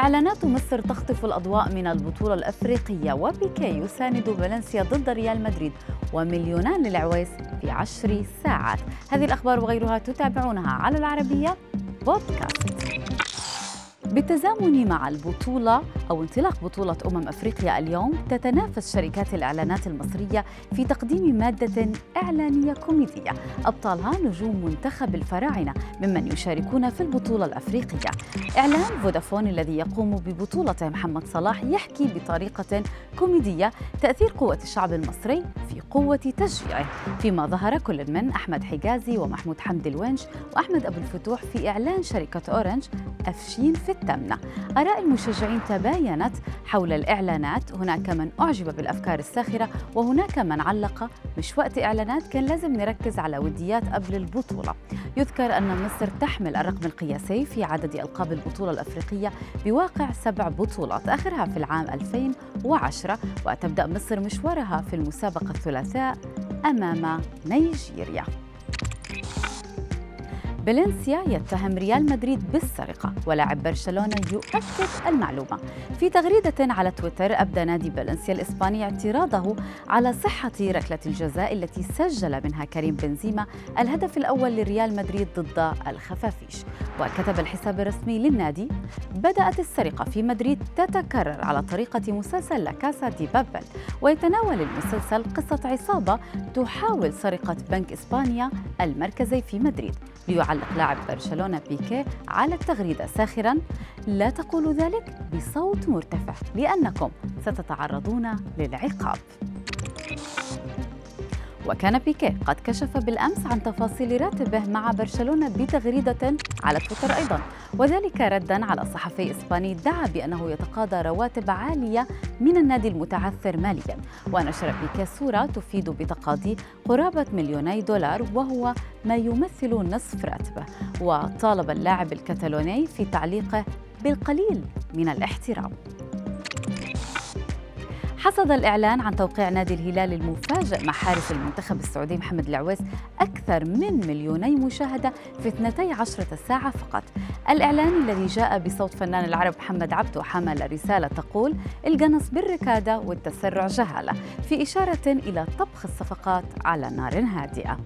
إعلانات مصر تخطف الأضواء من البطولة الأفريقية وبيكي يساند فالنسيا ضد ريال مدريد ومليونان للعويس في عشر ساعات. هذه الأخبار وغيرها تتابعونها على العربية بودكاست. بالتزامن مع البطولة أو انطلاق بطولة أمم أفريقيا اليوم تتنافس شركات الإعلانات المصرية في تقديم مادة إعلانية كوميدية. أبطالها نجوم منتخب الفراعنة ممن يشاركون في البطولة الأفريقية. إعلان فودافون الذي يقوم ببطولة محمد صلاح يحكي بطريقة كوميدية تأثير قوة الشعب المصري في قوة تشجيعه. فيما ظهر كل من أحمد حجازي ومحمود حمد الونش وأحمد أبو الفتوح في إعلان شركة أورنج أفشين في التامنة آراء المشجعين تباينت حول الإعلانات. هناك من أعجب بالأفكار الساخرة وهناك من علق مش وقت إعلانات كان لازم نركز على وديات قبل البطولة. يذكر أن مصر تحمل الرقم القياسي في عدد ألقاب البطولة الأفريقية بواقع سبع بطولات آخرها في العام 2010 وتبدأ مصر مشوارها في المسابقة الثلاثاء أمام نيجيريا. فالنسيا يتهم ريال مدريد بالسرقة ولاعب برشلونة يؤكد المعلومة. في تغريدة على تويتر أبدى نادي فالنسيا الإسباني اعتراضه على صحة ركلة الجزاء التي سجل منها كريم بنزيما الهدف الأول لريال مدريد ضد الخفافيش. وكتب الحساب الرسمي للنادي بدأت السرقة في مدريد تتكرر على طريقة مسلسل لاكاسا دي بابل ويتناول المسلسل قصة عصابة تحاول سرقة بنك إسبانيا المركزي في مدريد. ليعلق لاعب برشلونة بيكي على التغريدة ساخرا. لا تقولوا ذلك بصوت مرتفع لأنكم ستتعرضون للعقاب. وكان بيكي قد كشف بالأمس عن تفاصيل راتبه مع برشلونة بتغريدة على تويتر أيضا. وذلك ردا على صحفي إسباني ادعى بأنه يتقاضى رواتب عالية من النادي المتعثر ماليا. ونشر بيكي صورة تفيد بتقاضي قرابة مليوني دولار وهو ما يمثل نصف راتبه. وطالب اللاعب الكتالوني في تعليقه بالقليل من الاحترام. حصد الإعلان عن توقيع نادي الهلال المفاجئ مع حارس المنتخب السعودي محمد العويس أكثر من مليوني مشاهدة في 12 ساعة فقط. الإعلان الذي جاء بصوت فنان العرب محمد عبده حمل رسالة تقول القنص بالركادة والتسرع جهالة في إشارة إلى طبخ الصفقات على نار هادئة.